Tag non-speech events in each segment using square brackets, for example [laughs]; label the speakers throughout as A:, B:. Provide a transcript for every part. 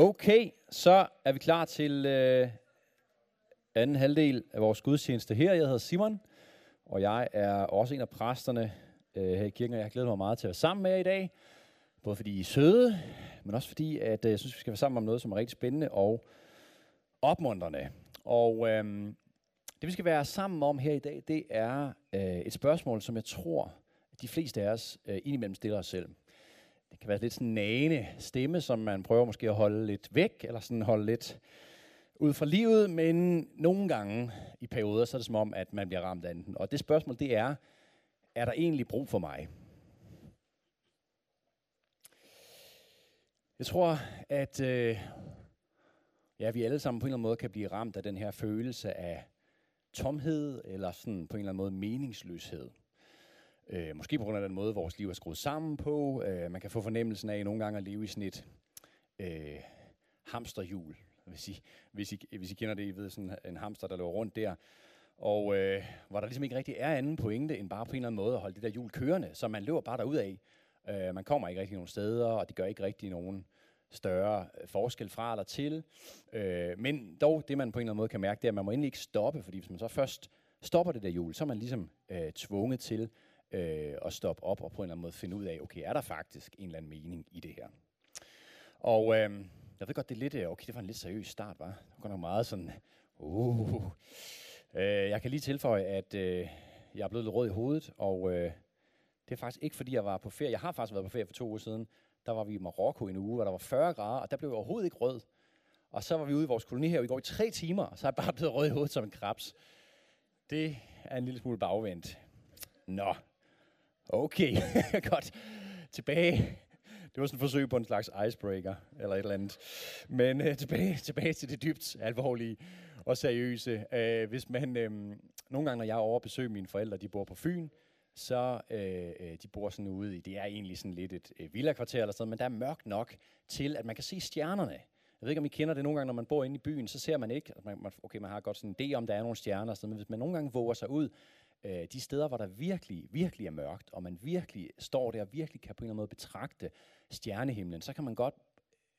A: Okay, så er vi klar til øh, anden halvdel af vores gudstjeneste her. Jeg hedder Simon, og jeg er også en af præsterne øh, her i kirken, og jeg har glædet mig meget til at være sammen med jer i dag. Både fordi I er søde, men også fordi, at øh, jeg synes, vi skal være sammen om noget, som er rigtig spændende og opmuntrende. Og øh, det, vi skal være sammen om her i dag, det er øh, et spørgsmål, som jeg tror, at de fleste af os øh, indimellem stiller os selv det kan være lidt sådan en nagende stemme, som man prøver måske at holde lidt væk, eller sådan holde lidt ud fra livet, men nogle gange i perioder, så er det som om, at man bliver ramt af den. Og det spørgsmål, det er, er der egentlig brug for mig? Jeg tror, at øh, ja, vi alle sammen på en eller anden måde kan blive ramt af den her følelse af tomhed, eller sådan på en eller anden måde meningsløshed. Øh, måske på grund af den måde, vores liv er skruet sammen på. Øh, man kan få fornemmelsen af nogle gange at leve i sådan et øh, hamsterhjul. Hvis I, hvis, I, hvis I kender det, I ved sådan en hamster, der løber rundt der. Og øh, hvor der ligesom ikke rigtig er anden pointe, end bare på en eller anden måde at holde det der hjul kørende. Så man løber bare derud af. Øh, man kommer ikke rigtig nogen steder, og det gør ikke rigtig nogen større øh, forskel fra eller til. Øh, men dog, det man på en eller anden måde kan mærke, det er, at man må endelig ikke stoppe, fordi hvis man så først stopper det der hjul, så er man ligesom øh, tvunget til øh, at stoppe op og på en eller anden måde finde ud af, okay, er der faktisk en eller anden mening i det her? Og øh, jeg ved godt, det er lidt, øh, okay, det var en lidt seriøs start, var. Det var nok meget sådan, uh. Øh, jeg kan lige tilføje, at øh, jeg er blevet lidt rød i hovedet, og øh, det er faktisk ikke, fordi jeg var på ferie. Jeg har faktisk været på ferie for to uger siden. Der var vi i Marokko en uge, hvor der var 40 grader, og der blev jeg overhovedet ikke rød. Og så var vi ude i vores koloni her, og vi går i tre timer, og så er jeg bare blevet rød i hovedet som en krebs. Det er en lille smule bagvendt. Nå, Okay, [laughs] godt. Tilbage. Det var sådan et forsøg på en slags icebreaker, eller et eller andet. Men øh, tilbage, [laughs] tilbage til det dybt alvorlige og seriøse. Uh, hvis man, øh, nogle gange, når jeg er over at besøge mine forældre, de bor på Fyn, så øh, øh, de bor sådan ude i, det er egentlig sådan lidt et øh, villa-kvarter eller sådan men der er mørkt nok til, at man kan se stjernerne. Jeg ved ikke, om I kender det nogle gange, når man bor inde i byen, så ser man ikke, man, okay, man har godt sådan en idé om, der er nogle stjerner, sådan, men hvis man nogle gange våger sig ud, øh, de steder, hvor der virkelig, virkelig er mørkt, og man virkelig står der og virkelig kan på en eller anden måde betragte stjernehimlen, så kan man godt,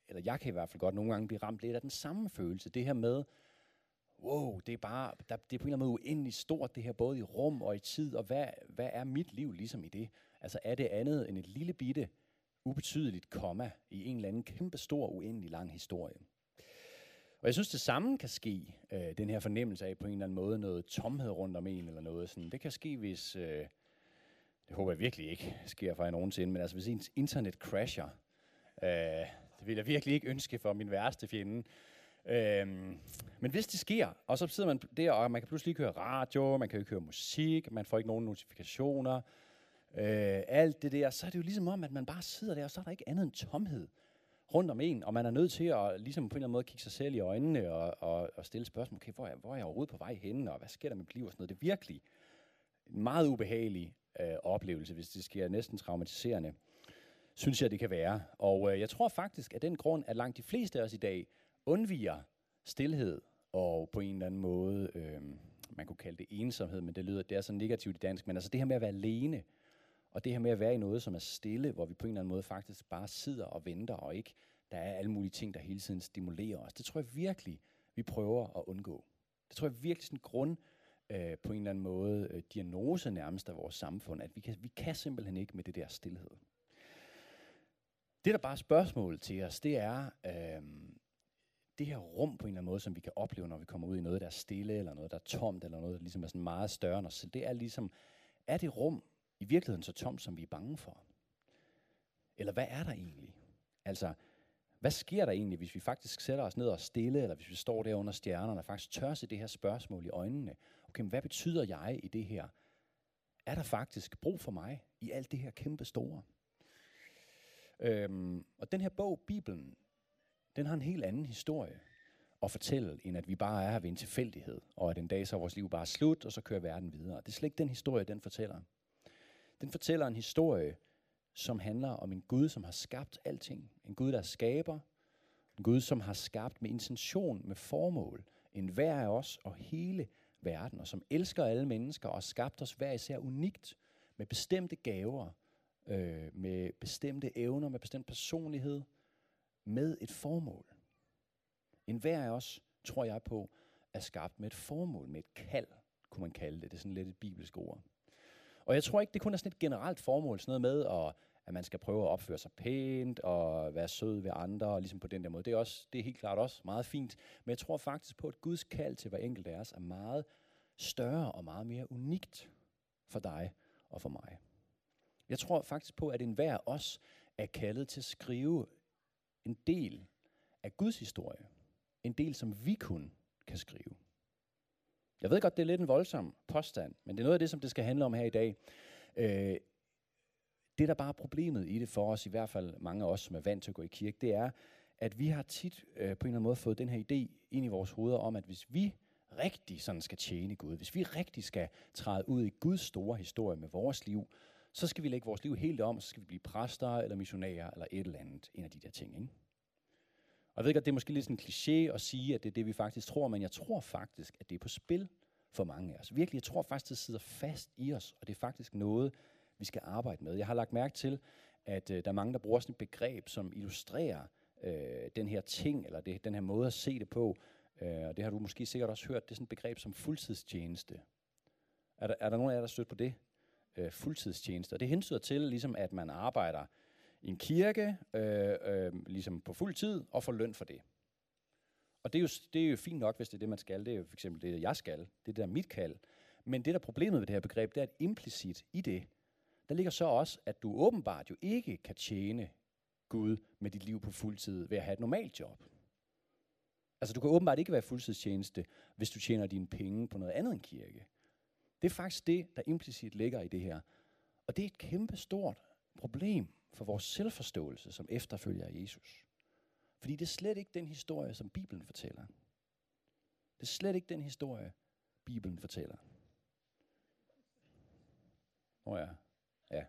A: eller jeg kan i hvert fald godt nogle gange blive ramt lidt af den samme følelse. Det her med, wow, det er bare, der, det er på en eller anden måde uendeligt stort, det her både i rum og i tid, og hvad, hvad er mit liv ligesom i det? Altså er det andet end et lille bitte, ubetydeligt komma i en eller anden kæmpe stor, uendelig lang historie? Og jeg synes, det samme kan ske, øh, den her fornemmelse af på en eller anden måde noget tomhed rundt om en eller noget. Sådan. Det kan ske, hvis, øh, det håber jeg virkelig ikke sker for jer nogensinde, men altså hvis ens internet crasher, øh, det vil jeg virkelig ikke ønske for min værste fjende. Øhm, men hvis det sker, og så sidder man der, og man kan pludselig ikke høre radio, man kan ikke høre musik, man får ikke nogen notifikationer, øh, alt det der, så er det jo ligesom om, at man bare sidder der, og så er der ikke andet end tomhed rundt om en, og man er nødt til at ligesom på en eller anden måde kigge sig selv i øjnene og, og, og stille spørgsmål, okay, hvor er, hvor er jeg overhovedet på vej hen, og hvad sker der med mit liv og sådan noget. Det er virkelig en meget ubehagelig øh, oplevelse, hvis det sker næsten traumatiserende, synes jeg, det kan være. Og øh, jeg tror faktisk, at den grund, at langt de fleste af os i dag undviger stillhed og på en eller anden måde, øh, man kunne kalde det ensomhed, men det lyder, det er så negativt i dansk, men altså det her med at være alene, og det her med at være i noget, som er stille, hvor vi på en eller anden måde faktisk bare sidder og venter, og ikke der er alle mulige ting, der hele tiden stimulerer os. Det tror jeg virkelig, vi prøver at undgå. Det tror jeg virkelig sådan en grund, øh, på en eller anden måde, øh, diagnose nærmest af vores samfund, at vi kan, vi kan simpelthen ikke med det der stillhed. Det, der bare er spørgsmålet til os, det er øh, det her rum på en eller anden måde, som vi kan opleve, når vi kommer ud i noget, der er stille, eller noget, der er tomt, eller noget, der ligesom er sådan meget større end os selv. Det er ligesom, er det rum, i virkeligheden så tomt, som vi er bange for? Eller hvad er der egentlig? Altså, hvad sker der egentlig, hvis vi faktisk sætter os ned og stille, eller hvis vi står der under stjernerne og faktisk tør se det her spørgsmål i øjnene? Okay, men hvad betyder jeg i det her? Er der faktisk brug for mig i alt det her kæmpe store? Øhm, og den her bog, Bibelen, den har en helt anden historie at fortælle, end at vi bare er her ved en tilfældighed, og at en dag så er vores liv bare slut, og så kører verden videre. Det er slet ikke den historie, den fortæller. Den fortæller en historie, som handler om en Gud, som har skabt alting. En Gud, der skaber. En Gud, som har skabt med intention, med formål. En hver af os og hele verden, og som elsker alle mennesker og har skabt os hver især unikt med bestemte gaver, øh, med bestemte evner, med bestemt personlighed, med et formål. En hver af os, tror jeg på, er skabt med et formål, med et kald, kunne man kalde det. Det er sådan lidt et bibelsk ord. Og jeg tror ikke, det kun er sådan et generelt formål, sådan noget med, at, at man skal prøve at opføre sig pænt og være sød ved andre, og ligesom på den der måde. Det er, også, det er helt klart også meget fint. Men jeg tror faktisk på, at Guds kald til hver enkelt af os er meget større og meget mere unikt for dig og for mig. Jeg tror faktisk på, at enhver af os er kaldet til at skrive en del af Guds historie. En del, som vi kun kan skrive. Jeg ved godt, det er lidt en voldsom påstand, men det er noget af det, som det skal handle om her i dag. Øh, det, der bare er problemet i det for os, i hvert fald mange af os, som er vant til at gå i kirke, det er, at vi har tit øh, på en eller anden måde fået den her idé ind i vores hoveder om, at hvis vi rigtig sådan skal tjene Gud, hvis vi rigtig skal træde ud i Guds store historie med vores liv, så skal vi lægge vores liv helt om, så skal vi blive præster eller missionærer eller et eller andet, en af de der ting. Ikke? Og jeg ved godt, det er måske lidt sådan en kliché at sige, at det er det, vi faktisk tror, men jeg tror faktisk, at det er på spil for mange af os. Virkelig, jeg tror faktisk, det sidder fast i os, og det er faktisk noget, vi skal arbejde med. Jeg har lagt mærke til, at øh, der er mange, der bruger sådan et begreb, som illustrerer øh, den her ting, eller det, den her måde at se det på. Øh, og det har du måske sikkert også hørt. Det er sådan et begreb som fuldtidstjeneste. Er der, er der nogen af jer, der stødt på det? Øh, fuldtidstjeneste. Og det hensyder til, ligesom at man arbejder i en kirke, øh, øh, ligesom på fuld tid, og får løn for det. Og det er, jo, det er jo fint nok, hvis det er det, man skal. Det er jo for eksempel det, jeg skal. Det er det, der er mit kald. Men det, der er problemet ved det her begreb, det er, at implicit i det, der ligger så også, at du åbenbart jo ikke kan tjene Gud med dit liv på fuldtid ved at have et normalt job. Altså du kan åbenbart ikke være fuldtidstjeneste, hvis du tjener dine penge på noget andet end kirke. Det er faktisk det, der implicit ligger i det her. Og det er et kæmpe stort problem for vores selvforståelse som efterfølger af Jesus. Fordi det er slet ikke den historie, som Bibelen fortæller. Det er slet ikke den historie, Bibelen fortæller. Nå ja, ja.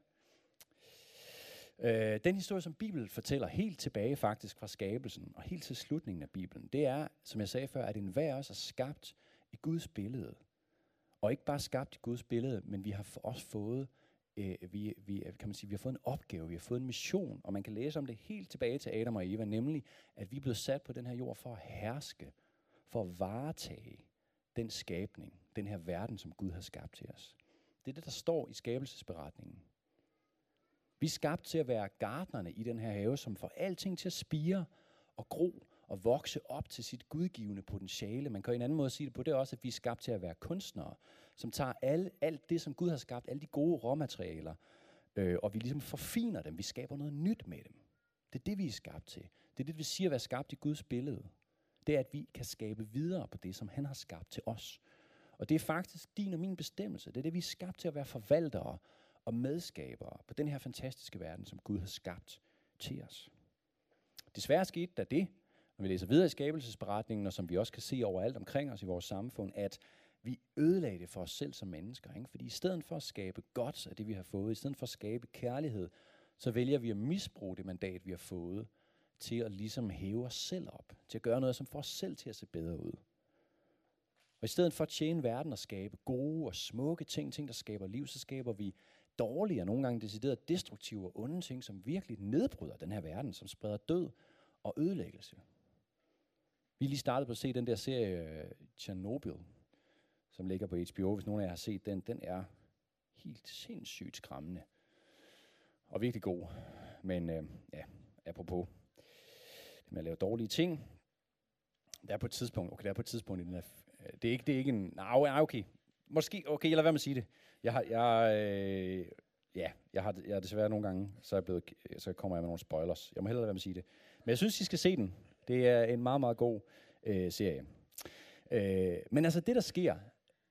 A: Øh, den historie, som Bibelen fortæller helt tilbage faktisk fra skabelsen og helt til slutningen af Bibelen, det er, som jeg sagde før, at enhver os er skabt i Guds billede. Og ikke bare skabt i Guds billede, men vi har også fået øh, vi, vi, øh, kan man sige, vi har fået en opgave, vi har fået en mission, og man kan læse om det helt tilbage til Adam og Eva, nemlig at vi er blevet sat på den her jord for at herske, for at varetage den skabning, den her verden, som Gud har skabt til os. Det er det, der står i skabelsesberetningen. Vi er skabt til at være gardnerne i den her have, som får alting til at spire og gro at vokse op til sit gudgivende potentiale. Man kan en anden måde sige det på, det er også, at vi er skabt til at være kunstnere, som tager alle, alt det, som Gud har skabt, alle de gode råmaterialer, øh, og vi ligesom forfiner dem. Vi skaber noget nyt med dem. Det er det, vi er skabt til. Det er det, vi siger at være skabt i Guds billede. Det er, at vi kan skabe videre på det, som han har skabt til os. Og det er faktisk din og min bestemmelse. Det er det, vi er skabt til at være forvaltere og medskabere på den her fantastiske verden, som Gud har skabt til os. Desværre skete der det, når vi læser videre i skabelsesberetningen, og som vi også kan se overalt omkring os i vores samfund, at vi ødelagde det for os selv som mennesker. Ikke? Fordi i stedet for at skabe godt af det, vi har fået, i stedet for at skabe kærlighed, så vælger vi at misbruge det mandat, vi har fået, til at ligesom hæve os selv op, til at gøre noget, som får os selv til at se bedre ud. Og i stedet for at tjene verden og skabe gode og smukke ting, ting, der skaber liv, så skaber vi dårlige og nogle gange decideret destruktive og onde ting, som virkelig nedbryder den her verden, som spreder død og ødelæggelse. Vi er lige startet på at se den der serie Chernobyl, som ligger på HBO. Hvis nogen af jer har set den, den er helt sindssygt skræmmende. Og virkelig god. Men øh, ja, apropos det med at lave dårlige ting. Der er på et tidspunkt, okay, der er på et tidspunkt i den her, øh, det er ikke, det er ikke en, nej, okay, måske, okay, jeg lader være med at sige det. Jeg har, jeg, øh, ja, jeg har, jeg har desværre nogle gange, så, er jeg blevet, så kommer jeg med nogle spoilers. Jeg må hellere lade være med at sige det. Men jeg synes, I skal se den. Det er en meget, meget god øh, serie. Øh, men altså det, der sker,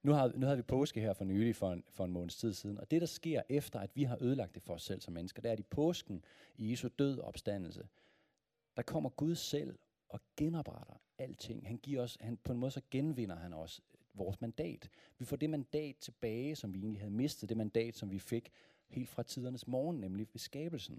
A: nu har, nu havde vi påske her for nylig for en, for en måneds tid siden, og det, der sker efter, at vi har ødelagt det for os selv som mennesker, det er, at i påsken, i Jesu død og opstandelse, der kommer Gud selv og genopretter alting. Han giver os, han, på en måde så genvinder han os vores mandat. Vi får det mandat tilbage, som vi egentlig havde mistet, det mandat, som vi fik helt fra tidernes morgen, nemlig ved skabelsen.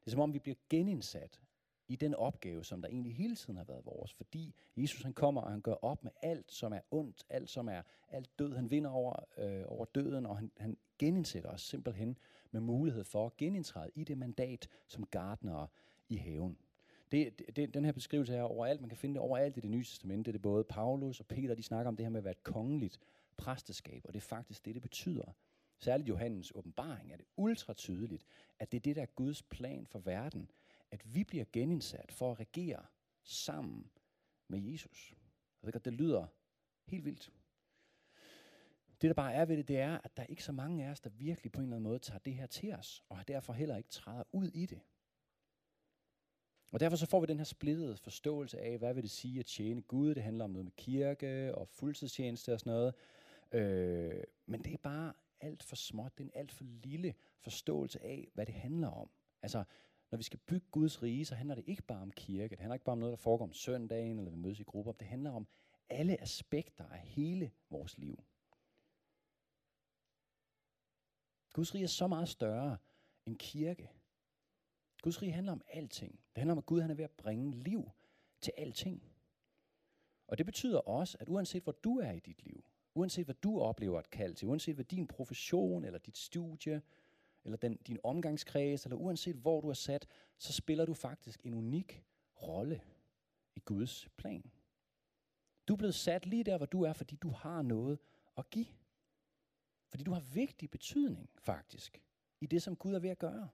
A: Det er som om, vi bliver genindsat i den opgave, som der egentlig hele tiden har været vores. Fordi Jesus han kommer, og han gør op med alt, som er ondt, alt som er alt død. Han vinder over, øh, over døden, og han, han genindsætter os simpelthen med mulighed for at genindtræde i det mandat som gardnere i haven. Det, det, den her beskrivelse er overalt. Man kan finde det overalt i det nye testamente. Det er både Paulus og Peter, de snakker om det her med at være et kongeligt præsteskab, og det er faktisk det, det betyder. Særligt Johannes åbenbaring er det ultra tydeligt, at det er det, der er Guds plan for verden, at vi bliver genindsat for at regere sammen med Jesus. Jeg ved godt, det lyder helt vildt. Det, der bare er ved det, det er, at der er ikke så mange af os, der virkelig på en eller anden måde tager det her til os, og derfor heller ikke træder ud i det. Og derfor så får vi den her splittede forståelse af, hvad vil det sige at tjene Gud. Det handler om noget med kirke og fuldtidstjeneste og sådan noget. Øh, men det er bare alt for småt. Det er en alt for lille forståelse af, hvad det handler om. Altså, når vi skal bygge Guds rige, så handler det ikke bare om kirke. Det handler ikke bare om noget, der foregår om søndagen, eller vi mødes i grupper. Det handler om alle aspekter af hele vores liv. Guds rige er så meget større end kirke. Guds rige handler om alting. Det handler om, at Gud han er ved at bringe liv til alting. Og det betyder også, at uanset hvor du er i dit liv, uanset hvad du oplever et kald til, uanset hvad din profession, eller dit studie, eller den, din omgangskreds, eller uanset hvor du er sat, så spiller du faktisk en unik rolle i Guds plan. Du er blevet sat lige der, hvor du er, fordi du har noget at give. Fordi du har vigtig betydning, faktisk, i det, som Gud er ved at gøre.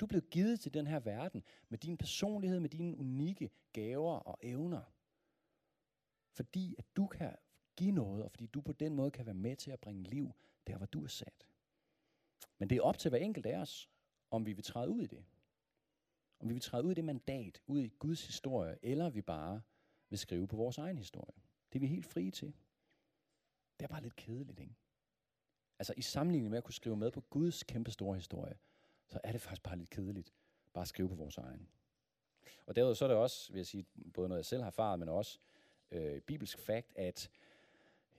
A: Du er blevet givet til den her verden med din personlighed, med dine unikke gaver og evner. Fordi at du kan give noget, og fordi du på den måde kan være med til at bringe liv der, hvor du er sat. Men det er op til hver enkelt af os, om vi vil træde ud i det. Om vi vil træde ud i det mandat, ud i Guds historie, eller vi bare vil skrive på vores egen historie. Det er vi helt frie til. Det er bare lidt kedeligt, ikke? Altså i sammenligning med at kunne skrive med på Guds kæmpe store historie, så er det faktisk bare lidt kedeligt bare at skrive på vores egen. Og derudover så er det også, vil jeg sige, både noget jeg selv har erfaret, men også øh, bibelsk fakt, at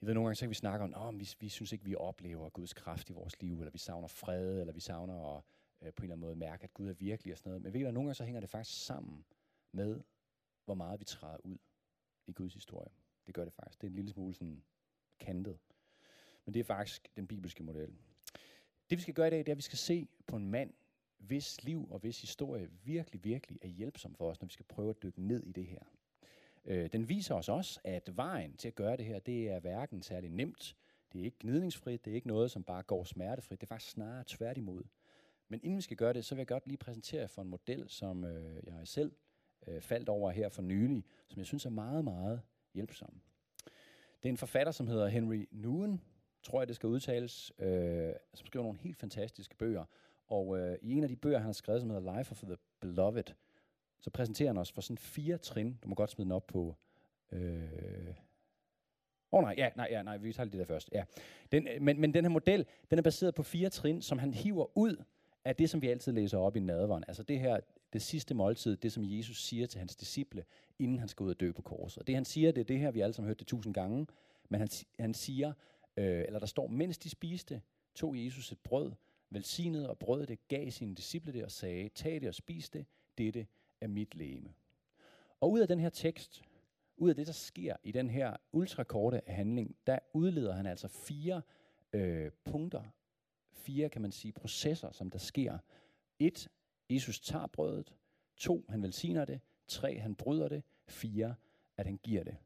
A: jeg ved nogle gange, så kan vi snakke om, at vi, vi synes ikke, vi oplever Guds kraft i vores liv, eller vi savner fred, eller vi savner at øh, på en eller anden måde mærke, at Gud er virkelig og sådan noget. Men ved I hvad, nogle gange så hænger det faktisk sammen med, hvor meget vi træder ud i Guds historie. Det gør det faktisk. Det er en lille smule sådan kantet. Men det er faktisk den bibelske model. Det vi skal gøre i dag, det er, at vi skal se på en mand, hvis liv og hvis historie virkelig, virkelig er hjælpsom for os, når vi skal prøve at dykke ned i det her. Øh, den viser os også, at vejen til at gøre det her, det er hverken særlig nemt, det er ikke gnidningsfrit, det er ikke noget, som bare går smertefrit, det er faktisk snarere tværtimod. Men inden vi skal gøre det, så vil jeg godt lige præsentere for en model, som øh, jeg selv øh, faldt over her for nylig, som jeg synes er meget, meget hjælpsom. Det er en forfatter, som hedder Henry Nguyen, tror jeg det skal udtales, øh, som skriver nogle helt fantastiske bøger. Og øh, i en af de bøger, han har skrevet, som hedder Life of the Beloved, så præsenterer han os for sådan fire trin. Du må godt smide den op på... Øh, Åh oh, nej, ja, nej, ja, nej, vi tager det der først. Ja. Den, øh, men, men den her model, den er baseret på fire trin, som han hiver ud af det, som vi altid læser op i nadveren. Altså det her, det sidste måltid, det som Jesus siger til hans disciple, inden han skal ud og dø på korset. Det han siger, det er det her, vi alle sammen har hørt det tusind gange, men han, han siger, øh, eller der står, mens de spiste, tog Jesus et brød, velsignede og brød det, gav sine disciple det og sagde, tag det og spis det, dette er mit læme. Og ud af den her tekst, ud af det, der sker i den her ultrakorte handling, der udleder han altså fire øh, punkter, fire, kan man sige, processer, som der sker. Et, Jesus tager brødet. To, han velsigner det. Tre, han bryder det. Fire, at han giver det.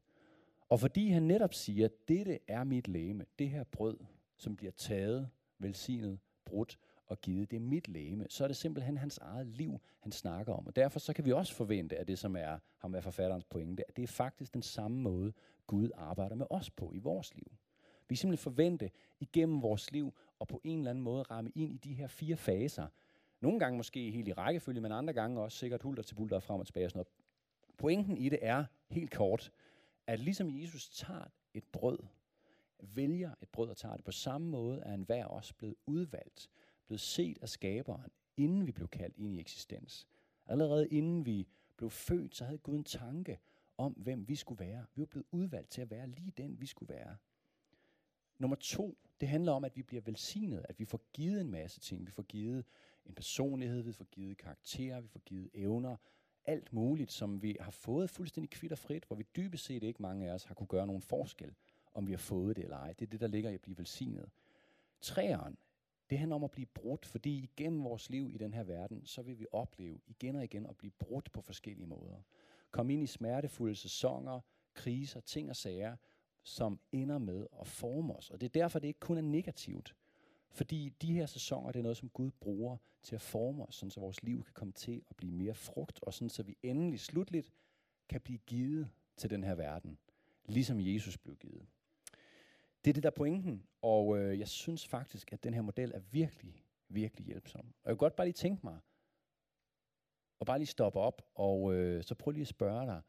A: Og fordi han netop siger, dette er mit læme, det her brød, som bliver taget, velsignet, brudt og givet, det mit læme, så er det simpelthen hans eget liv, han snakker om. Og derfor så kan vi også forvente, at det som er ham er forfatterens pointe, at det er faktisk den samme måde, Gud arbejder med os på i vores liv. Vi simpelthen forvente igennem vores liv og på en eller anden måde ramme ind i de her fire faser. Nogle gange måske helt i rækkefølge, men andre gange også sikkert hulter til bulter frem og tilbage og sådan noget. Pointen i det er helt kort, at ligesom Jesus tager et brød, vælger et brød og tager det, på samme måde er enhver også blevet udvalgt, blevet set af skaberen, inden vi blev kaldt ind i eksistens. Allerede inden vi blev født, så havde Gud en tanke om, hvem vi skulle være. Vi var blevet udvalgt til at være lige den, vi skulle være. Nummer to, det handler om, at vi bliver velsignet, at vi får givet en masse ting. Vi får givet en personlighed, vi får givet karakterer, vi får givet evner, alt muligt, som vi har fået fuldstændig kvitt og frit, hvor vi dybest set ikke mange af os har kunne gøre nogen forskel, om vi har fået det eller ej. Det er det, der ligger i at blive velsignet. Træeren, det handler om at blive brudt, fordi igennem vores liv i den her verden, så vil vi opleve igen og igen at blive brudt på forskellige måder. Kom ind i smertefulde sæsoner, kriser, ting og sager, som ender med at forme os. Og det er derfor, det ikke kun er negativt. Fordi de her sæsoner, det er noget, som Gud bruger til at forme os, sådan så vores liv kan komme til at blive mere frugt, og sådan så vi endelig slutligt kan blive givet til den her verden, ligesom Jesus blev givet. Det er det, der er pointen, og øh, jeg synes faktisk, at den her model er virkelig, virkelig hjælpsom. Og jeg kan godt bare lige tænke mig, og bare lige stoppe op, og øh, så prøv lige at spørge dig,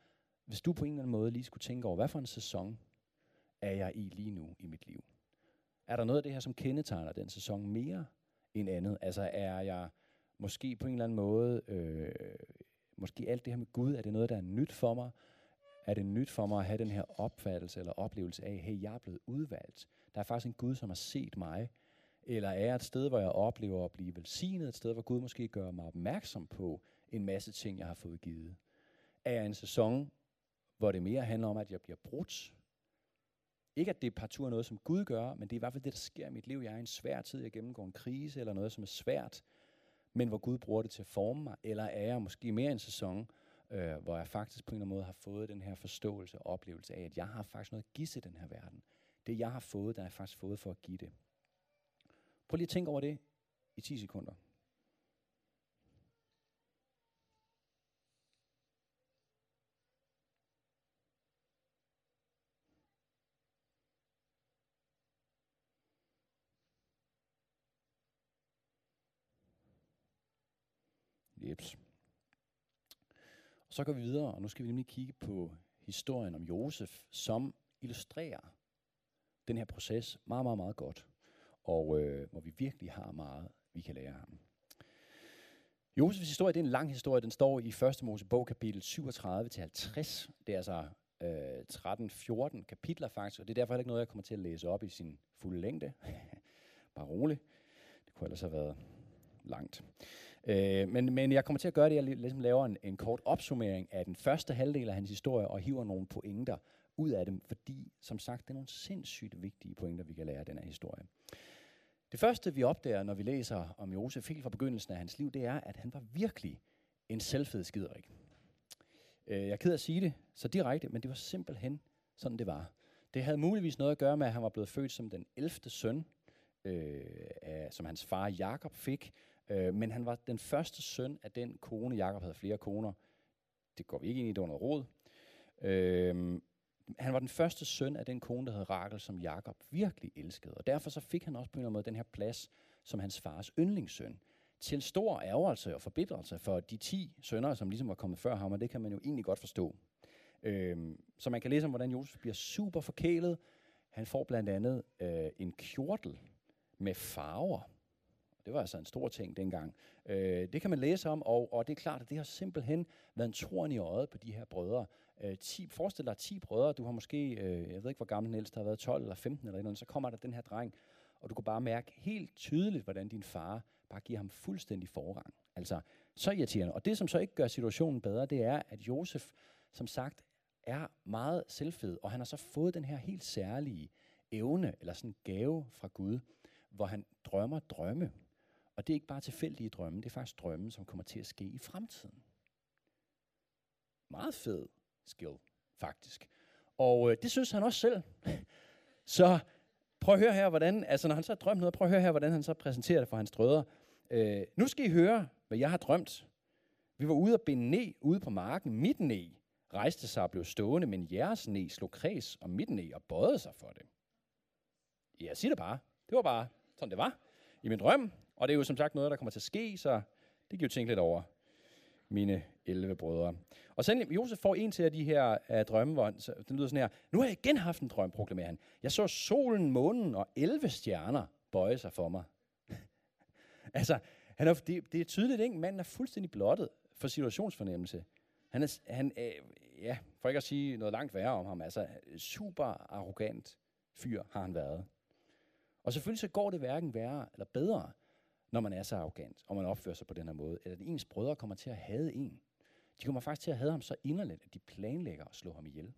A: hvis du på en eller anden måde lige skulle tænke over, hvad for en sæson er jeg i lige nu i mit liv? Er der noget af det her, som kendetegner den sæson mere end andet? Altså er jeg måske på en eller anden måde, øh, måske alt det her med Gud, er det noget, der er nyt for mig? Er det nyt for mig at have den her opfattelse eller oplevelse af, hey, jeg er blevet udvalgt. Der er faktisk en Gud, som har set mig. Eller er jeg et sted, hvor jeg oplever at blive velsignet, et sted, hvor Gud måske gør mig opmærksom på en masse ting, jeg har fået givet? Er jeg en sæson, hvor det mere handler om, at jeg bliver brudt, ikke at det er noget, som Gud gør, men det er i hvert fald det, der sker i mit liv. Jeg er i en svær tid, jeg gennemgår en krise eller noget, som er svært, men hvor Gud bruger det til at forme mig. Eller er jeg måske mere en sæson, øh, hvor jeg faktisk på en eller anden måde har fået den her forståelse og oplevelse af, at jeg har faktisk noget at give til den her verden. Det jeg har fået, der er jeg faktisk fået for at give det. Prøv lige at tænke over det i 10 sekunder. Jeps. Og så går vi videre, og nu skal vi nemlig kigge på historien om Josef, som illustrerer den her proces meget, meget, meget godt. Og øh, hvor vi virkelig har meget, vi kan lære ham. Josefs historie, det er en lang historie. Den står i 1. Mosebog, kapitel 37-50. Det er altså øh, 13-14 kapitler faktisk, og det er derfor heller ikke noget, jeg kommer til at læse op i sin fulde længde. [laughs] Bare roligt. Det kunne ellers have været langt. Øh, men, men jeg kommer til at gøre det, at jeg ligesom laver en, en kort opsummering af den første halvdel af hans historie, og hiver nogle pointer ud af dem, fordi som sagt, det er nogle sindssygt vigtige pointer, vi kan lære af den her historie. Det første, vi opdager, når vi læser om Josef helt fra begyndelsen af hans liv, det er, at han var virkelig en selvfed skiderik. Øh, jeg er ked af at sige det så direkte, men det var simpelthen sådan, det var. Det havde muligvis noget at gøre med, at han var blevet født som den 11. søn, øh, af, som hans far Jakob fik, Øh, men han var den første søn af den kone. Jakob havde flere koner. Det går vi ikke ind i, det var noget råd. Øh, han var den første søn af den kone, der hed Rakel, som Jakob virkelig elskede. Og derfor så fik han også på en eller anden måde den her plads som hans fars yndlingssøn. Til stor ærgelse og forbitrelse for de ti sønner, som ligesom var kommet før ham, og det kan man jo egentlig godt forstå. Øh, så man kan læse om, hvordan Josef bliver super forkælet. Han får blandt andet øh, en kjortel med farver, det var altså en stor ting dengang. Øh, det kan man læse om, og, og det er klart, at det har simpelthen været en torn i øjet på de her brødre. Øh, 10, forestil dig 10 brødre, du har måske, øh, jeg ved ikke hvor gammel den ældste har været, 12 eller 15 eller noget, så kommer der den her dreng, og du kan bare mærke helt tydeligt, hvordan din far bare giver ham fuldstændig forrang. Altså, så irriterende. Og det, som så ikke gør situationen bedre, det er, at Josef, som sagt, er meget selvfed, og han har så fået den her helt særlige evne, eller sådan en gave fra Gud, hvor han drømmer drømme. Og det er ikke bare tilfældige drømme, det er faktisk drømme, som kommer til at ske i fremtiden. Meget fed skill, faktisk. Og øh, det synes han også selv. [laughs] så prøv at høre her, hvordan, altså når han så har drømt noget, prøv at høre her, hvordan han så præsenterer det for hans drødre. Øh, nu skal I høre, hvad jeg har drømt. Vi var ude at binde ned ude på marken. Mit ne rejste sig og blev stående, men jeres ned slog kreds om mit ne og bøjede sig for det. Ja, sig det bare. Det var bare sådan, det var i min drøm. Og det er jo som sagt noget, der kommer til at ske, så det kan jo tænke lidt over mine 11 brødre. Og så Josef får en til af de her uh, drømme, hvor så, den lyder sådan her. Nu har jeg igen haft en drøm, proklamerer han. Jeg så solen, månen og 11 stjerner bøje sig for mig. [laughs] altså, han er, det, det er tydeligt, ikke? Manden er fuldstændig blottet for situationsfornemmelse. Han er, han, øh, ja, for ikke at sige noget langt værre om ham, altså super arrogant fyr har han været. Og selvfølgelig så går det hverken værre eller bedre, når man er så arrogant, og man opfører sig på den her måde, eller at ens brødre kommer til at hade en. De kommer faktisk til at hade ham så inderligt, at de planlægger at slå ham ihjel.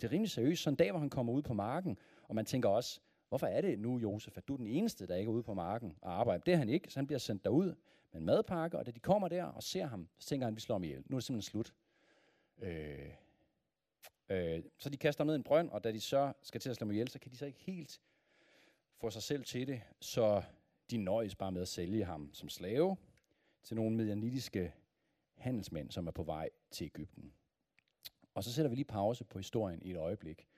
A: Det er rimelig seriøst. Så en dag, hvor han kommer ud på marken, og man tænker også, Hvorfor er det nu, Josef, at du er den eneste, der ikke er ude på marken og arbejder? Det er han ikke, så han bliver sendt derud med en madpakke, og da de kommer der og ser ham, så tænker han, vi slår ham ihjel. Nu er det simpelthen slut. Øh, øh, så de kaster ham ned i en brønd, og da de så skal til at slå ham ihjel, så kan de så ikke helt få sig selv til det, så de nøjes bare med at sælge ham som slave til nogle medianitiske handelsmænd, som er på vej til Ægypten. Og så sætter vi lige pause på historien i et øjeblik.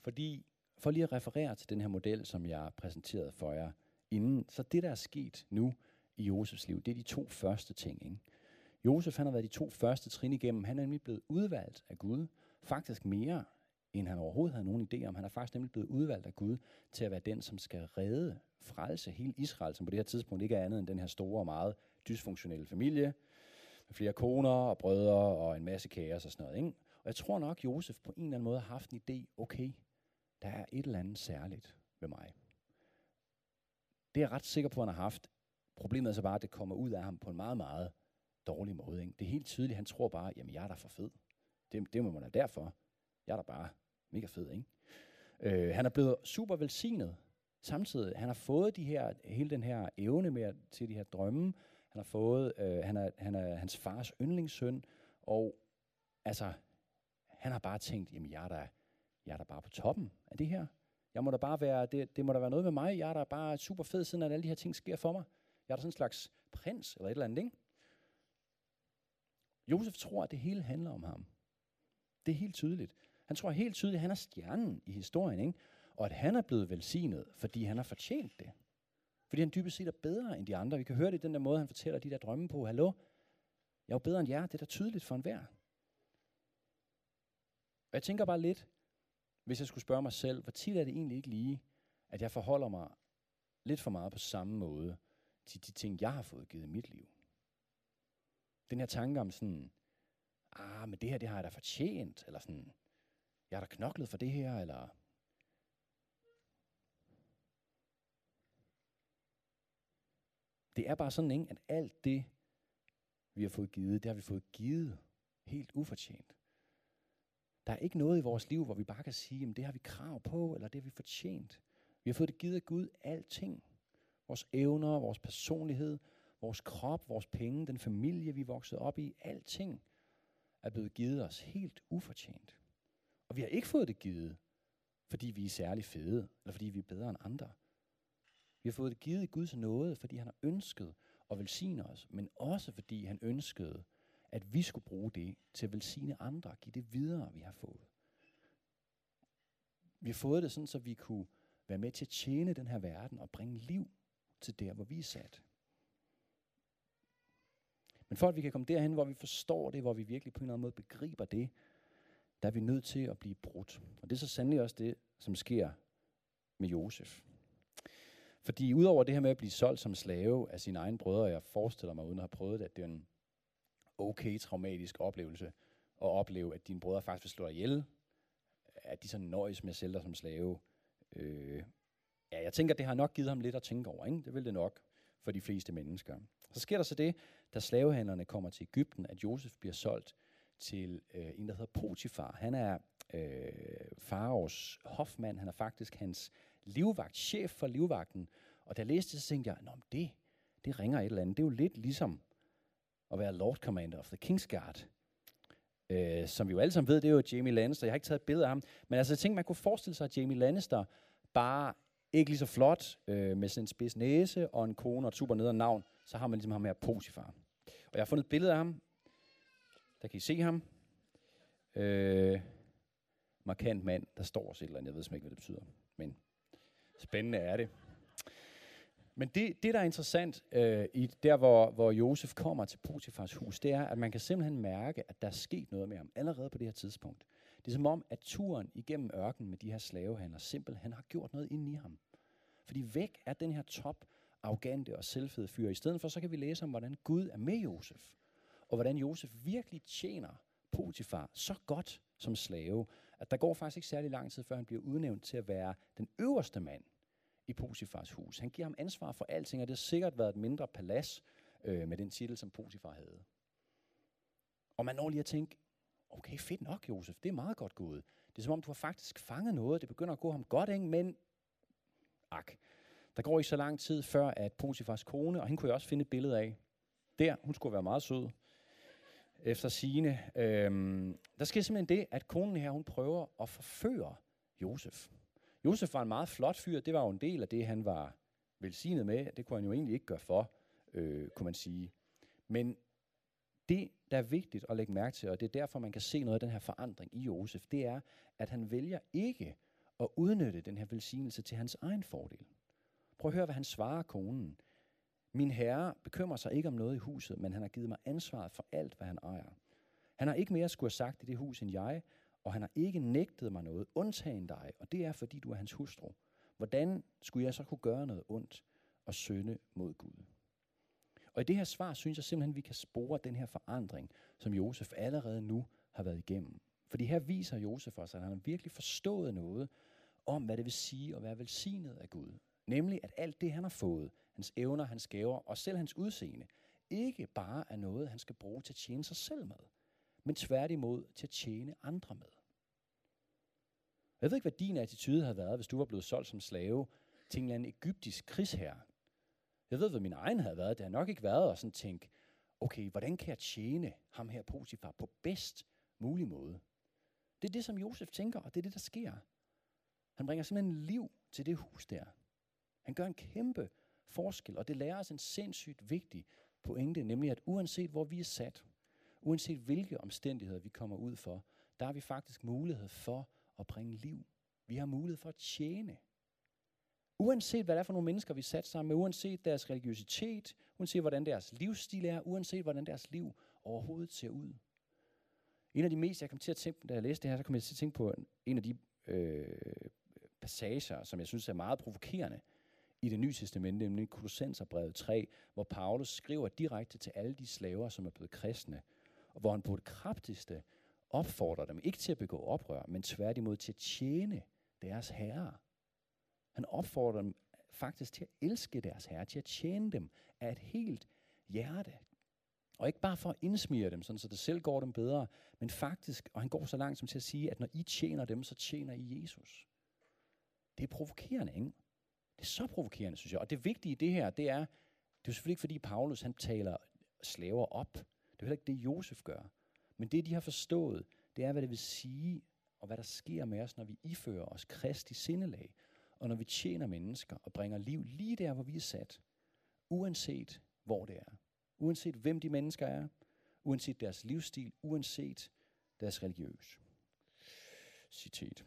A: Fordi, for lige at referere til den her model, som jeg præsenterede for jer inden, så det, der er sket nu i Josefs liv, det er de to første ting. Ikke? Josef han har været de to første trin igennem. Han er nemlig blevet udvalgt af Gud, faktisk mere, end han overhovedet havde nogen idé om. Han er faktisk nemlig blevet udvalgt af Gud til at være den, som skal redde, frelse hele Israel, som på det her tidspunkt ikke er andet end den her store og meget dysfunktionelle familie, med flere koner og brødre og en masse kaos og sådan noget. Ikke? Og jeg tror nok, Josef på en eller anden måde har haft en idé, okay, der er et eller andet særligt ved mig. Det er jeg ret sikker på, at han har haft. Problemet er så bare, at det kommer ud af ham på en meget, meget dårlig måde. Ikke? Det er helt tydeligt, han tror bare, jamen jeg er da for fed. Det, det må man da derfor. Jeg er da bare mega fed, ikke? Øh, han er blevet super velsignet samtidig. Han har fået de her, hele den her evne med at, til de her drømme. Han har fået, øh, han, er, han er hans fars yndlingssøn, og altså, han har bare tænkt, jamen jeg er da, jeg er da bare på toppen af det her. Jeg må da bare være, det, det må da være noget med mig. Jeg er da bare super fed, siden at alle de her ting sker for mig. Jeg er da sådan en slags prins, eller et eller andet, ikke? Josef tror, at det hele handler om ham. Det er helt tydeligt. Han tror helt tydeligt, at han er stjernen i historien, ikke? og at han er blevet velsignet, fordi han har fortjent det. Fordi han dybest set er bedre end de andre. Vi kan høre det i den der måde, han fortæller de der drømme på. Hallo, jeg er bedre end jer. Det er da tydeligt for enhver. Og jeg tænker bare lidt, hvis jeg skulle spørge mig selv, hvor tit er det egentlig ikke lige, at jeg forholder mig lidt for meget på samme måde til de ting, jeg har fået givet i mit liv. Den her tanke om sådan, ah, men det her, det har jeg da fortjent, eller sådan, jeg har da knoklet for det her, eller Det er bare sådan, ikke, at alt det, vi har fået givet, det har vi fået givet helt ufortjent. Der er ikke noget i vores liv, hvor vi bare kan sige, at det har vi krav på, eller det har vi fortjent. Vi har fået det givet af Gud, alting. Vores evner, vores personlighed, vores krop, vores penge, den familie, vi er vokset op i, alting er blevet givet os helt ufortjent. Og vi har ikke fået det givet, fordi vi er særlig fede, eller fordi vi er bedre end andre. Vi har fået det givet i Guds nåde, fordi han har ønsket at velsigne os, men også fordi han ønskede, at vi skulle bruge det til at velsigne andre, give det videre, vi har fået. Vi har fået det sådan, så vi kunne være med til at tjene den her verden og bringe liv til der, hvor vi er sat. Men for at vi kan komme derhen, hvor vi forstår det, hvor vi virkelig på en eller anden måde begriber det, der er vi nødt til at blive brudt. Og det er så sandelig også det, som sker med Josef. Fordi udover det her med at blive solgt som slave af sine egne brødre, jeg forestiller mig, uden at have prøvet det, at det er en okay traumatisk oplevelse at opleve, at dine brødre faktisk vil slå dig ihjel, at de så nøjes med at sælge dig som slave. Øh, ja, jeg tænker, det har nok givet ham lidt at tænke over. Ikke? Det vil det nok for de fleste mennesker. Så sker der så det, da slavehandlerne kommer til Ægypten, at Josef bliver solgt til øh, en, der hedder Potifar. Han er øh, faraos hofmand. Han er faktisk hans livvagt, chef for livvagten. Og da jeg læste det, så tænkte jeg, Nå, det, det ringer et eller andet. Det er jo lidt ligesom at være Lord Commander of the King's Guard. Øh, som vi jo alle sammen ved, det er jo Jamie Lannister. Jeg har ikke taget et billede af ham. Men altså, jeg tænkte, man kunne forestille sig, at Jamie Lannister bare ikke lige så flot, øh, med sin spids næse og en kone og et super nederen navn, så har man ligesom ham her Potifar. Og jeg har fundet et billede af ham. Der kan I se ham. Øh, markant mand, der står også et eller andet. Jeg ved ikke, hvad det betyder. Men Spændende er det. Men det, det der er interessant, øh, i der hvor, hvor Josef kommer til Potifars hus, det er, at man kan simpelthen mærke, at der er sket noget med ham allerede på det her tidspunkt. Det er som om, at turen igennem ørkenen med de her slavehandler simpelthen har gjort noget ind i ham. Fordi væk er den her top, arrogante og selvfede fyr. I stedet for, så kan vi læse om, hvordan Gud er med Josef. Og hvordan Josef virkelig tjener Potifar så godt som slave, at der går faktisk ikke særlig lang tid, før han bliver udnævnt til at være den øverste mand i Potifars hus. Han giver ham ansvar for alting, og det har sikkert været et mindre palads øh, med den titel, som Potifar havde. Og man når lige at tænke, okay, fedt nok, Josef, det er meget godt gået. Det er som om, du har faktisk fanget noget, det begynder at gå ham godt, ikke? men Ak. Der går ikke så lang tid før, at Potifars kone, og hende kunne jeg også finde et billede af, der, hun skulle være meget sød, efter sine. Øhm, der sker simpelthen det, at konen her, hun prøver at forføre Josef. Josef var en meget flot fyr, det var jo en del af det, han var velsignet med. Det kunne han jo egentlig ikke gøre for, øh, kunne man sige. Men det, der er vigtigt at lægge mærke til, og det er derfor, man kan se noget af den her forandring i Josef, det er, at han vælger ikke at udnytte den her velsignelse til hans egen fordel. Prøv at høre, hvad han svarer konen. Min herre bekymrer sig ikke om noget i huset, men han har givet mig ansvaret for alt, hvad han ejer. Han har ikke mere skulle have sagt i det hus end jeg, og han har ikke nægtet mig noget, undtagen dig, og det er, fordi du er hans hustru. Hvordan skulle jeg så kunne gøre noget ondt og synde mod Gud? Og i det her svar synes jeg simpelthen, at vi kan spore den her forandring, som Josef allerede nu har været igennem. Fordi her viser Josef os, at han har virkelig forstået noget om, hvad det vil sige at være velsignet af Gud. Nemlig, at alt det, han har fået, hans evner, hans gaver og selv hans udseende, ikke bare er noget, han skal bruge til at tjene sig selv med, men tværtimod til at tjene andre med. Jeg ved ikke, hvad din attitude havde været, hvis du var blevet solgt som slave til en eller anden egyptisk krigsherre. Jeg ved, hvad min egen havde været. Det har nok ikke været at sådan tænke, okay, hvordan kan jeg tjene ham her Potifar på bedst mulig måde? Det er det, som Josef tænker, og det er det, der sker. Han bringer simpelthen liv til det hus der. Han gør en kæmpe forskel, og det lærer os en sindssygt vigtig pointe, nemlig at uanset hvor vi er sat, uanset hvilke omstændigheder vi kommer ud for, der har vi faktisk mulighed for at bringe liv. Vi har mulighed for at tjene. Uanset hvad det er for nogle mennesker, vi er sat sammen med, uanset deres religiøsitet, uanset hvordan deres livsstil er, uanset hvordan deres liv overhovedet ser ud. En af de mest, jeg kom til at tænke på, da jeg læste det her, så kom jeg til at tænke på en af de øh, passager, som jeg synes er meget provokerende i det nye testamente, nemlig Kolossenserbrevet 3, hvor Paulus skriver direkte til alle de slaver, som er blevet kristne, og hvor han på det kraftigste opfordrer dem ikke til at begå oprør, men tværtimod til at tjene deres herre. Han opfordrer dem faktisk til at elske deres herre, til at tjene dem af et helt hjerte. Og ikke bare for at indsmire dem, sådan så det selv går dem bedre, men faktisk, og han går så langt som til at sige, at når I tjener dem, så tjener I Jesus. Det er provokerende, ikke? Det er så provokerende, synes jeg. Og det vigtige i det her, det er, det er selvfølgelig ikke fordi Paulus han taler slaver op. Det er heller ikke det, Josef gør. Men det, de har forstået, det er, hvad det vil sige, og hvad der sker med os, når vi ifører os Kristi sindelag, og når vi tjener mennesker og bringer liv lige der, hvor vi er sat, uanset hvor det er. Uanset hvem de mennesker er, uanset deres livsstil, uanset deres religiøs. Citat.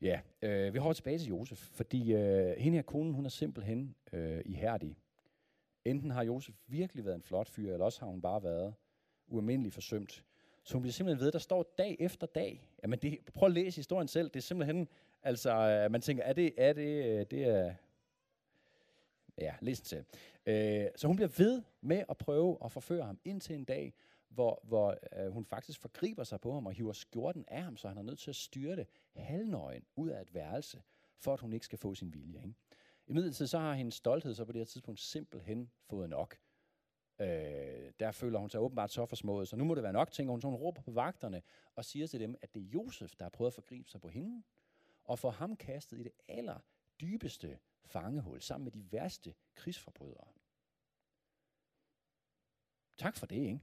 A: Ja, øh, vi holder tilbage til Josef, fordi øh, hende her konen, hun er simpelthen øh, ihærdig. Enten har Josef virkelig været en flot fyr, eller også har hun bare været ualmindelig forsømt. Så hun bliver simpelthen ved, der står dag efter dag. Jamen det, prøv at læse historien selv. Det er simpelthen, altså, øh, man tænker, er det, er det, øh, det er, ja, læs den selv. Øh, så hun bliver ved med at prøve at forføre ham indtil en dag, hvor, hvor øh, hun faktisk forgriber sig på ham og hiver skjorten af ham, så han er nødt til at styrte halvnøgen ud af et værelse, for at hun ikke skal få sin vilje. Ikke? I midlertid så har hendes stolthed så på det her tidspunkt simpelthen fået nok. Øh, der føler hun sig åbenbart så forsmået, så nu må det være nok, tænker hun. Så hun råber på vagterne og siger til dem, at det er Josef, der har prøvet at forgribe sig på hende, og får ham kastet i det aller dybeste fangehul, sammen med de værste krigsforbrydere. Tak for det, ikke?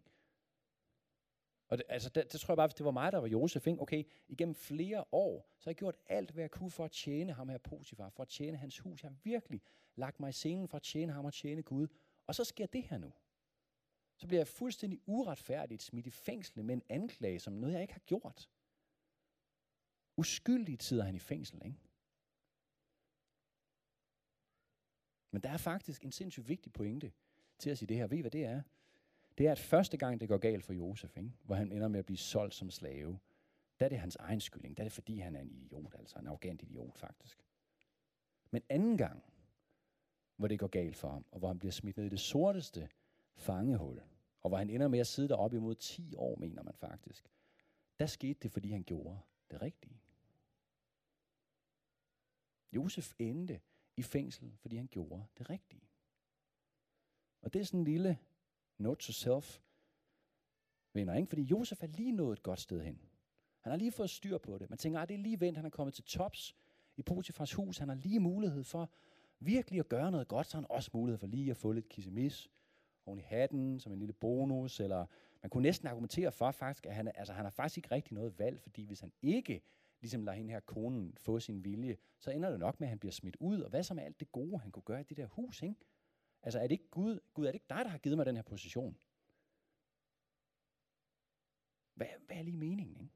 A: Og det, altså, det, det tror jeg bare, hvis det var mig, der var Josef, ikke? okay, igennem flere år, så har jeg gjort alt, hvad jeg kunne for at tjene ham her Potifar, for at tjene hans hus. Jeg har virkelig lagt mig i scenen for at tjene ham og tjene Gud. Og så sker det her nu. Så bliver jeg fuldstændig uretfærdigt smidt i fængsel med en anklage, som noget, jeg ikke har gjort. Uskyldigt sidder han i fængsel, ikke? Men der er faktisk en sindssygt vigtig pointe til at sige det her. Ved I, hvad det er? Det er, at første gang det går galt for Josef, ikke? hvor han ender med at blive solgt som slave, der er det hans egen skyldning. Der er det fordi, han er en idiot, altså en arrogant idiot faktisk. Men anden gang, hvor det går galt for ham, og hvor han bliver smidt ned i det sorteste fangehul, og hvor han ender med at sidde deroppe imod 10 år, mener man faktisk, der skete det, fordi han gjorde det rigtige. Josef endte i fængsel, fordi han gjorde det rigtige. Og det er sådan en lille note to self, venner, ikke? Fordi Josef er lige nået et godt sted hen. Han har lige fået styr på det. Man tænker, at ah, det er lige vendt, han er kommet til tops. i Potifars hus. Han har lige mulighed for virkelig at gøre noget godt, så har han også mulighed for lige at få lidt kissemis oven i hatten, som en lille bonus, eller man kunne næsten argumentere for faktisk, at han, altså, han har faktisk ikke rigtig noget valg, fordi hvis han ikke ligesom lader hende her konen få sin vilje, så ender det nok med, at han bliver smidt ud. Og hvad så med alt det gode, han kunne gøre i det der hus, ikke? Altså, er det ikke Gud, Gud, er det ikke dig, der har givet mig den her position? Hvad, hvad er lige meningen, ikke?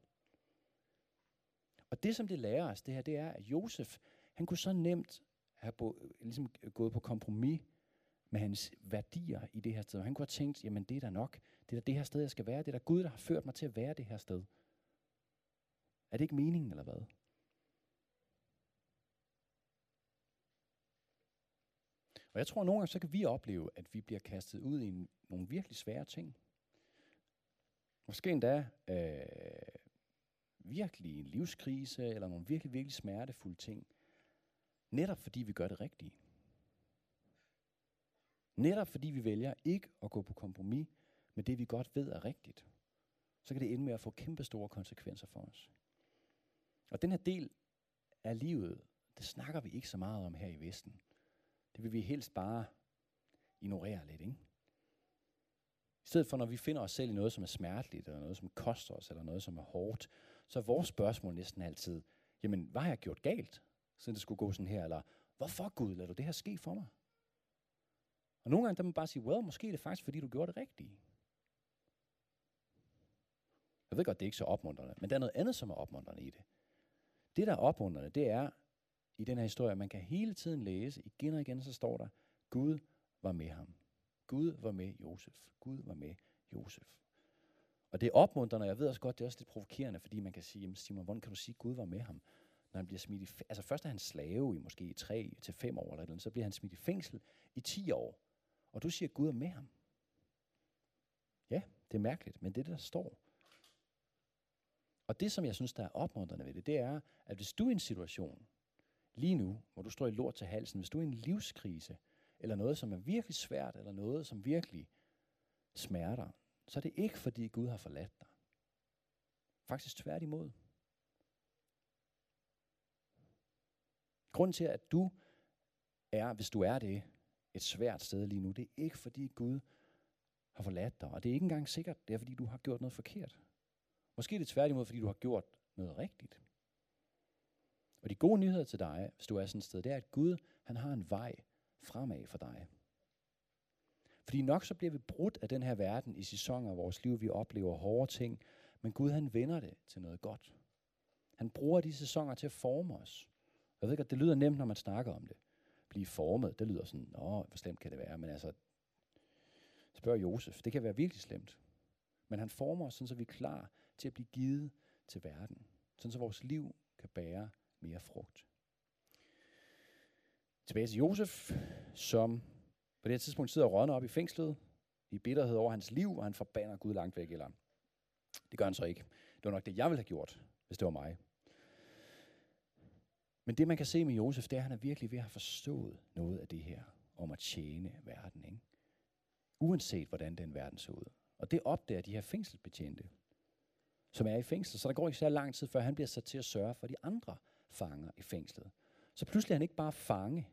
A: Og det, som det lærer os, det her, det er, at Josef, han kunne så nemt have bo, ligesom gået på kompromis med hans værdier i det her sted. Han kunne have tænkt, jamen det er da nok. Det er da det her sted, jeg skal være. Det er da Gud, der har ført mig til at være det her sted. Er det ikke meningen, eller hvad? Jeg tror, at nogle gange så kan vi opleve, at vi bliver kastet ud i en, nogle virkelig svære ting. Måske endda øh, virkelig en livskrise, eller nogle virkelig, virkelig smertefulde ting. Netop fordi vi gør det rigtige. Netop fordi vi vælger ikke at gå på kompromis med det, vi godt ved er rigtigt. Så kan det ende med at få kæmpe store konsekvenser for os. Og den her del af livet, det snakker vi ikke så meget om her i Vesten. Det vil vi helst bare ignorere lidt, ikke? I stedet for, når vi finder os selv i noget, som er smerteligt, eller noget, som koster os, eller noget, som er hårdt, så er vores spørgsmål næsten altid, jamen, hvad har jeg gjort galt, siden det skulle gå sådan her? Eller, hvorfor Gud lader du det her ske for mig? Og nogle gange, der må man bare sige, well, måske er det faktisk, fordi du gjorde det rigtige. Jeg ved godt, det er ikke så opmuntrende, men der er noget andet, som er opmuntrende i det. Det, der er opmuntrende, det er i den her historie, man kan hele tiden læse, igen og igen, så står der, Gud var med ham. Gud var med Josef. Gud var med Josef. Og det er opmuntrende, og jeg ved også godt, det er også lidt provokerende, fordi man kan sige, jamen Simon, hvordan kan du sige, at Gud var med ham? Når han bliver smidt i Altså først er han slave i måske 3 til 5 år, eller, eller så bliver han smidt i fængsel i 10 år. Og du siger, at Gud er med ham. Ja, det er mærkeligt, men det er det, der står. Og det, som jeg synes, der er opmuntrende ved det, det er, at hvis du er i en situation, lige nu, hvor du står i lort til halsen, hvis du er i en livskrise, eller noget, som er virkelig svært, eller noget, som virkelig smerter, så er det ikke, fordi Gud har forladt dig. Faktisk tværtimod. Grunden til, at du er, hvis du er det, et svært sted lige nu, det er ikke, fordi Gud har forladt dig. Og det er ikke engang sikkert, det er, fordi du har gjort noget forkert. Måske er det tværtimod, fordi du har gjort noget rigtigt. Og de gode nyheder til dig, hvis du er sådan et sted, det er, at Gud, han har en vej fremad for dig. Fordi nok så bliver vi brudt af den her verden i sæsoner af vores liv. Vi oplever hårde ting. Men Gud han vender det til noget godt. Han bruger de sæsoner til at forme os. Jeg ved godt, det lyder nemt, når man snakker om det. Blive formet, det lyder sådan, nå, hvor slemt kan det være? Men altså, spørg Josef, det kan være virkelig slemt. Men han former os, sådan så vi er klar til at blive givet til verden. Sådan så vores liv kan bære mere frugt. Tilbage til Josef, som på det her tidspunkt sidder og rådner op i fængslet, i bitterhed over hans liv, og han forbander Gud langt væk. Eller det gør han så ikke. Det var nok det, jeg ville have gjort, hvis det var mig. Men det, man kan se med Josef, det er, at han er virkelig ved at have forstået noget af det her om at tjene verden. Ikke? Uanset hvordan den verden så ud. Og det opdager de her fængselsbetjente, som er i fængsel. Så der går ikke så lang tid, før han bliver sat til at sørge for de andre fanger i fængslet. Så pludselig er han ikke bare fange.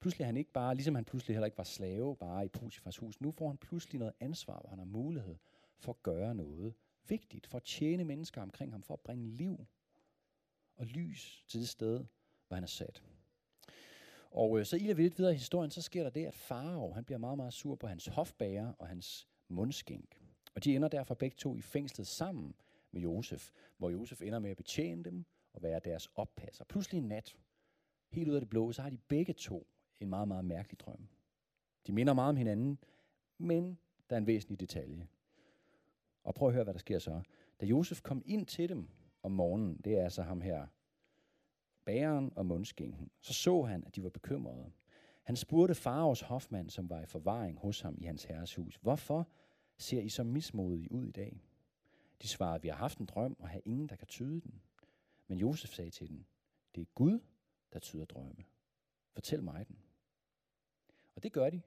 A: Pludselig er han ikke bare, ligesom han pludselig heller ikke var slave, bare i Pusifars hus. Nu får han pludselig noget ansvar, hvor han har mulighed for at gøre noget vigtigt, for at tjene mennesker omkring ham, for at bringe liv og lys til det sted, hvor han er sat. Og øh, så iler vi lidt videre i historien, så sker der det, at Farao, han bliver meget, meget sur på hans hofbager og hans mundskænk. Og de ender derfor begge to i fængslet sammen med Josef, hvor Josef ender med at betjene dem at være deres oppasser. Pludselig en nat, helt ud af det blå, så har de begge to en meget, meget mærkelig drøm. De minder meget om hinanden, men der er en væsentlig detalje. Og prøv at høre, hvad der sker så. Da Josef kom ind til dem om morgenen, det er altså ham her, bæren og mundskænken, så så han, at de var bekymrede. Han spurgte Faraos hofmand, som var i forvaring hos ham i hans herres hus, hvorfor ser I så mismodige ud i dag? De svarede, vi har haft en drøm og har ingen, der kan tyde den. Men Josef sagde til den, det er Gud, der tyder drømme. Fortæl mig den. Og det gør de.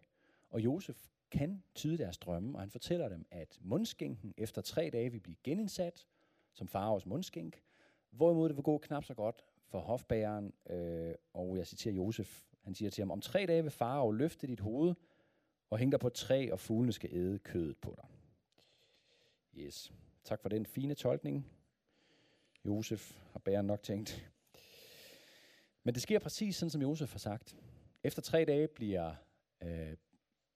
A: Og Josef kan tyde deres drømme, og han fortæller dem, at mundskænken efter tre dage vil blive genindsat som faraos mundskænk, hvorimod det vil gå knap så godt for hofbæren, øh, og jeg citerer Josef, han siger til ham, om tre dage vil farao løfte dit hoved, og hænge dig på et træ, og fuglene skal æde kødet på dig. Yes. Tak for den fine tolkning. Josef har bæren nok tænkt. Men det sker præcis sådan, som Josef har sagt. Efter tre dage bliver øh,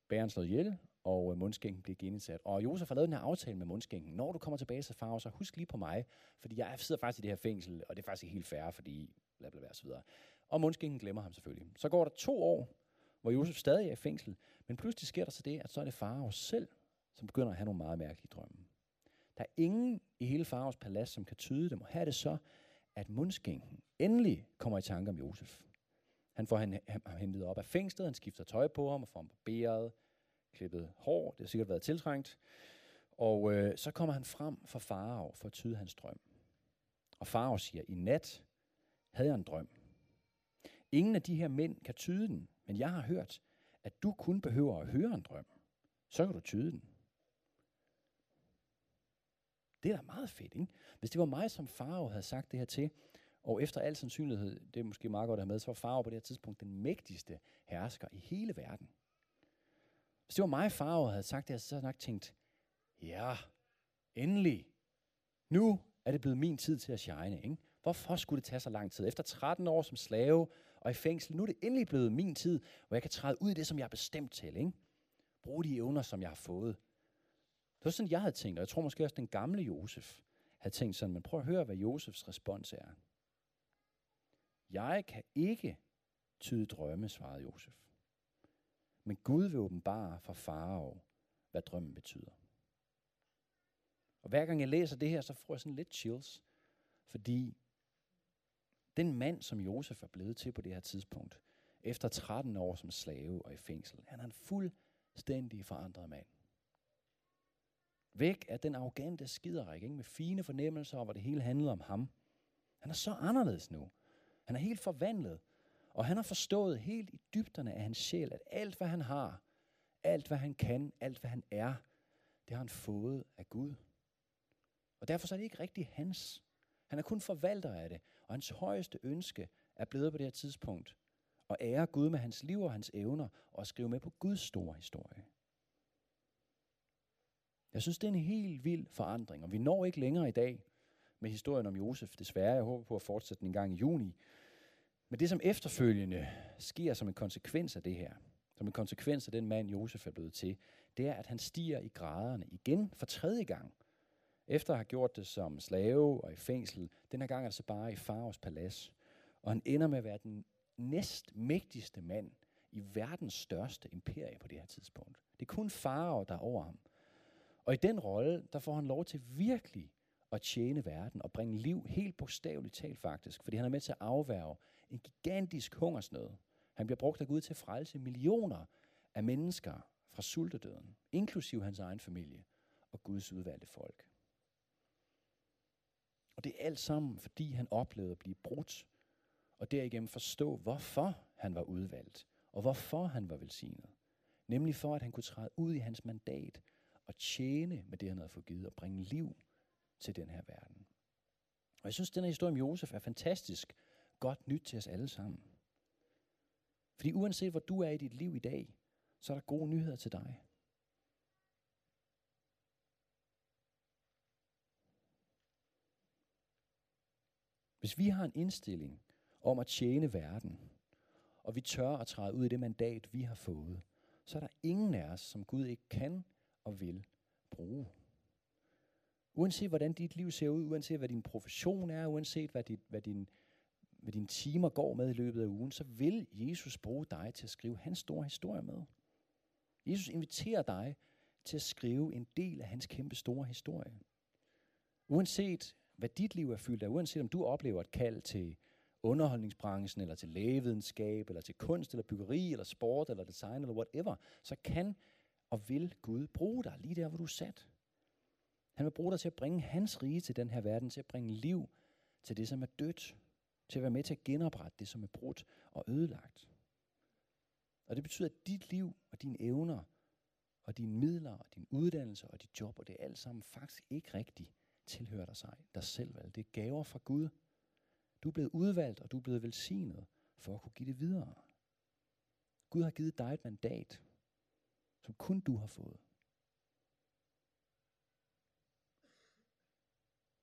A: bæren slået ihjel, og øh, mundskænken bliver genindsat. Og Josef har lavet den her aftale med mundskænken. Når du kommer tilbage til far, så husk lige på mig, fordi jeg sidder faktisk i det her fængsel, og det er faktisk ikke helt fair, fordi bla bla bla, så videre. Og mundskænken glemmer ham selvfølgelig. Så går der to år, hvor Josef stadig er i fængsel, men pludselig sker der så det, at så er det faraos selv, som begynder at have nogle meget mærkelige drømme. Der er ingen i hele faraos palads, som kan tyde dem, og her er det så, at mundskænken endelig kommer i tanke om Josef. Han får ham hentet op af fængslet, han skifter tøj på ham og får ham barberet, klippet hår, det har sikkert været tiltrængt. Og øh, så kommer han frem for farao for at tyde hans drøm. Og farao siger, i nat havde jeg en drøm. Ingen af de her mænd kan tyde den, men jeg har hørt, at du kun behøver at høre en drøm. Så kan du tyde den. Det er da meget fedt, ikke? Hvis det var mig, som farao havde sagt det her til, og efter al sandsynlighed, det er måske meget godt at have med, så var farao på det her tidspunkt den mægtigste hersker i hele verden. Hvis det var mig, farao havde sagt det, så havde jeg nok tænkt, ja, endelig. Nu er det blevet min tid til at shine, ikke? Hvorfor skulle det tage så lang tid? Efter 13 år som slave og i fængsel, nu er det endelig blevet min tid, hvor jeg kan træde ud i det, som jeg er bestemt til. Ikke? Brug de evner, som jeg har fået. Det var sådan, jeg havde tænkt, og jeg tror måske også, den gamle Josef havde tænkt sådan, men prøv at høre, hvad Josefs respons er. Jeg kan ikke tyde drømme, svarede Josef. Men Gud vil åbenbare for farao, hvad drømmen betyder. Og hver gang jeg læser det her, så får jeg sådan lidt chills, fordi den mand, som Josef er blevet til på det her tidspunkt, efter 13 år som slave og i fængsel, han er en fuldstændig forandret mand. Væk af den arrogante skiderik, ikke? med fine fornemmelser, hvor det hele handlede om ham. Han er så anderledes nu. Han er helt forvandlet. Og han har forstået helt i dybderne af hans sjæl, at alt hvad han har, alt hvad han kan, alt hvad han er, det har han fået af Gud. Og derfor er det ikke rigtig hans. Han er kun forvalter af det, og hans højeste ønske er blevet på det her tidspunkt at ære Gud med hans liv og hans evner, og at skrive med på Guds store historie. Jeg synes, det er en helt vild forandring, og vi når ikke længere i dag med historien om Josef. Desværre, jeg håber på at fortsætte den en gang i juni. Men det, som efterfølgende sker som en konsekvens af det her, som en konsekvens af den mand, Josef er blevet til, det er, at han stiger i graderne igen for tredje gang – efter at have gjort det som slave og i fængsel, den her gang er det så bare i Faraos palads. Og han ender med at være den næst mægtigste mand i verdens største imperie på det her tidspunkt. Det er kun Farao, der er over ham. Og i den rolle, der får han lov til virkelig at tjene verden og bringe liv helt bogstaveligt talt faktisk, fordi han er med til at afværge en gigantisk hungersnød. Han bliver brugt af Gud til at frelse millioner af mennesker fra sultedøden, inklusive hans egen familie og Guds udvalgte folk. Og det er alt sammen, fordi han oplevede at blive brudt, og derigennem forstå, hvorfor han var udvalgt, og hvorfor han var velsignet. Nemlig for, at han kunne træde ud i hans mandat og tjene med det, han havde fået givet, og bringe liv til den her verden. Og jeg synes, den her historie om Josef er fantastisk godt nyt til os alle sammen. Fordi uanset hvor du er i dit liv i dag, så er der gode nyheder til dig. Hvis vi har en indstilling om at tjene verden, og vi tør at træde ud i det mandat, vi har fået, så er der ingen af os, som Gud ikke kan og vil bruge. Uanset hvordan dit liv ser ud, uanset hvad din profession er, uanset hvad, dit, hvad, din, hvad dine timer går med i løbet af ugen, så vil Jesus bruge dig til at skrive hans store historie med. Jesus inviterer dig til at skrive en del af hans kæmpe store historie. Uanset hvad dit liv er fyldt af, uanset om du oplever et kald til underholdningsbranchen, eller til lægevidenskab, eller til kunst, eller byggeri, eller sport, eller design, eller whatever, så kan og vil Gud bruge dig lige der, hvor du er sat. Han vil bruge dig til at bringe hans rige til den her verden, til at bringe liv til det, som er dødt, til at være med til at genoprette det, som er brudt og ødelagt. Og det betyder, at dit liv og dine evner, og dine midler, og din uddannelse og dit job, og det er alt sammen faktisk ikke rigtigt tilhører dig, sig, dig selv. Vel? Det er gaver fra Gud. Du er blevet udvalgt, og du er blevet velsignet for at kunne give det videre. Gud har givet dig et mandat, som kun du har fået.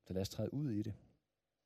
A: Så lad os træde ud i det.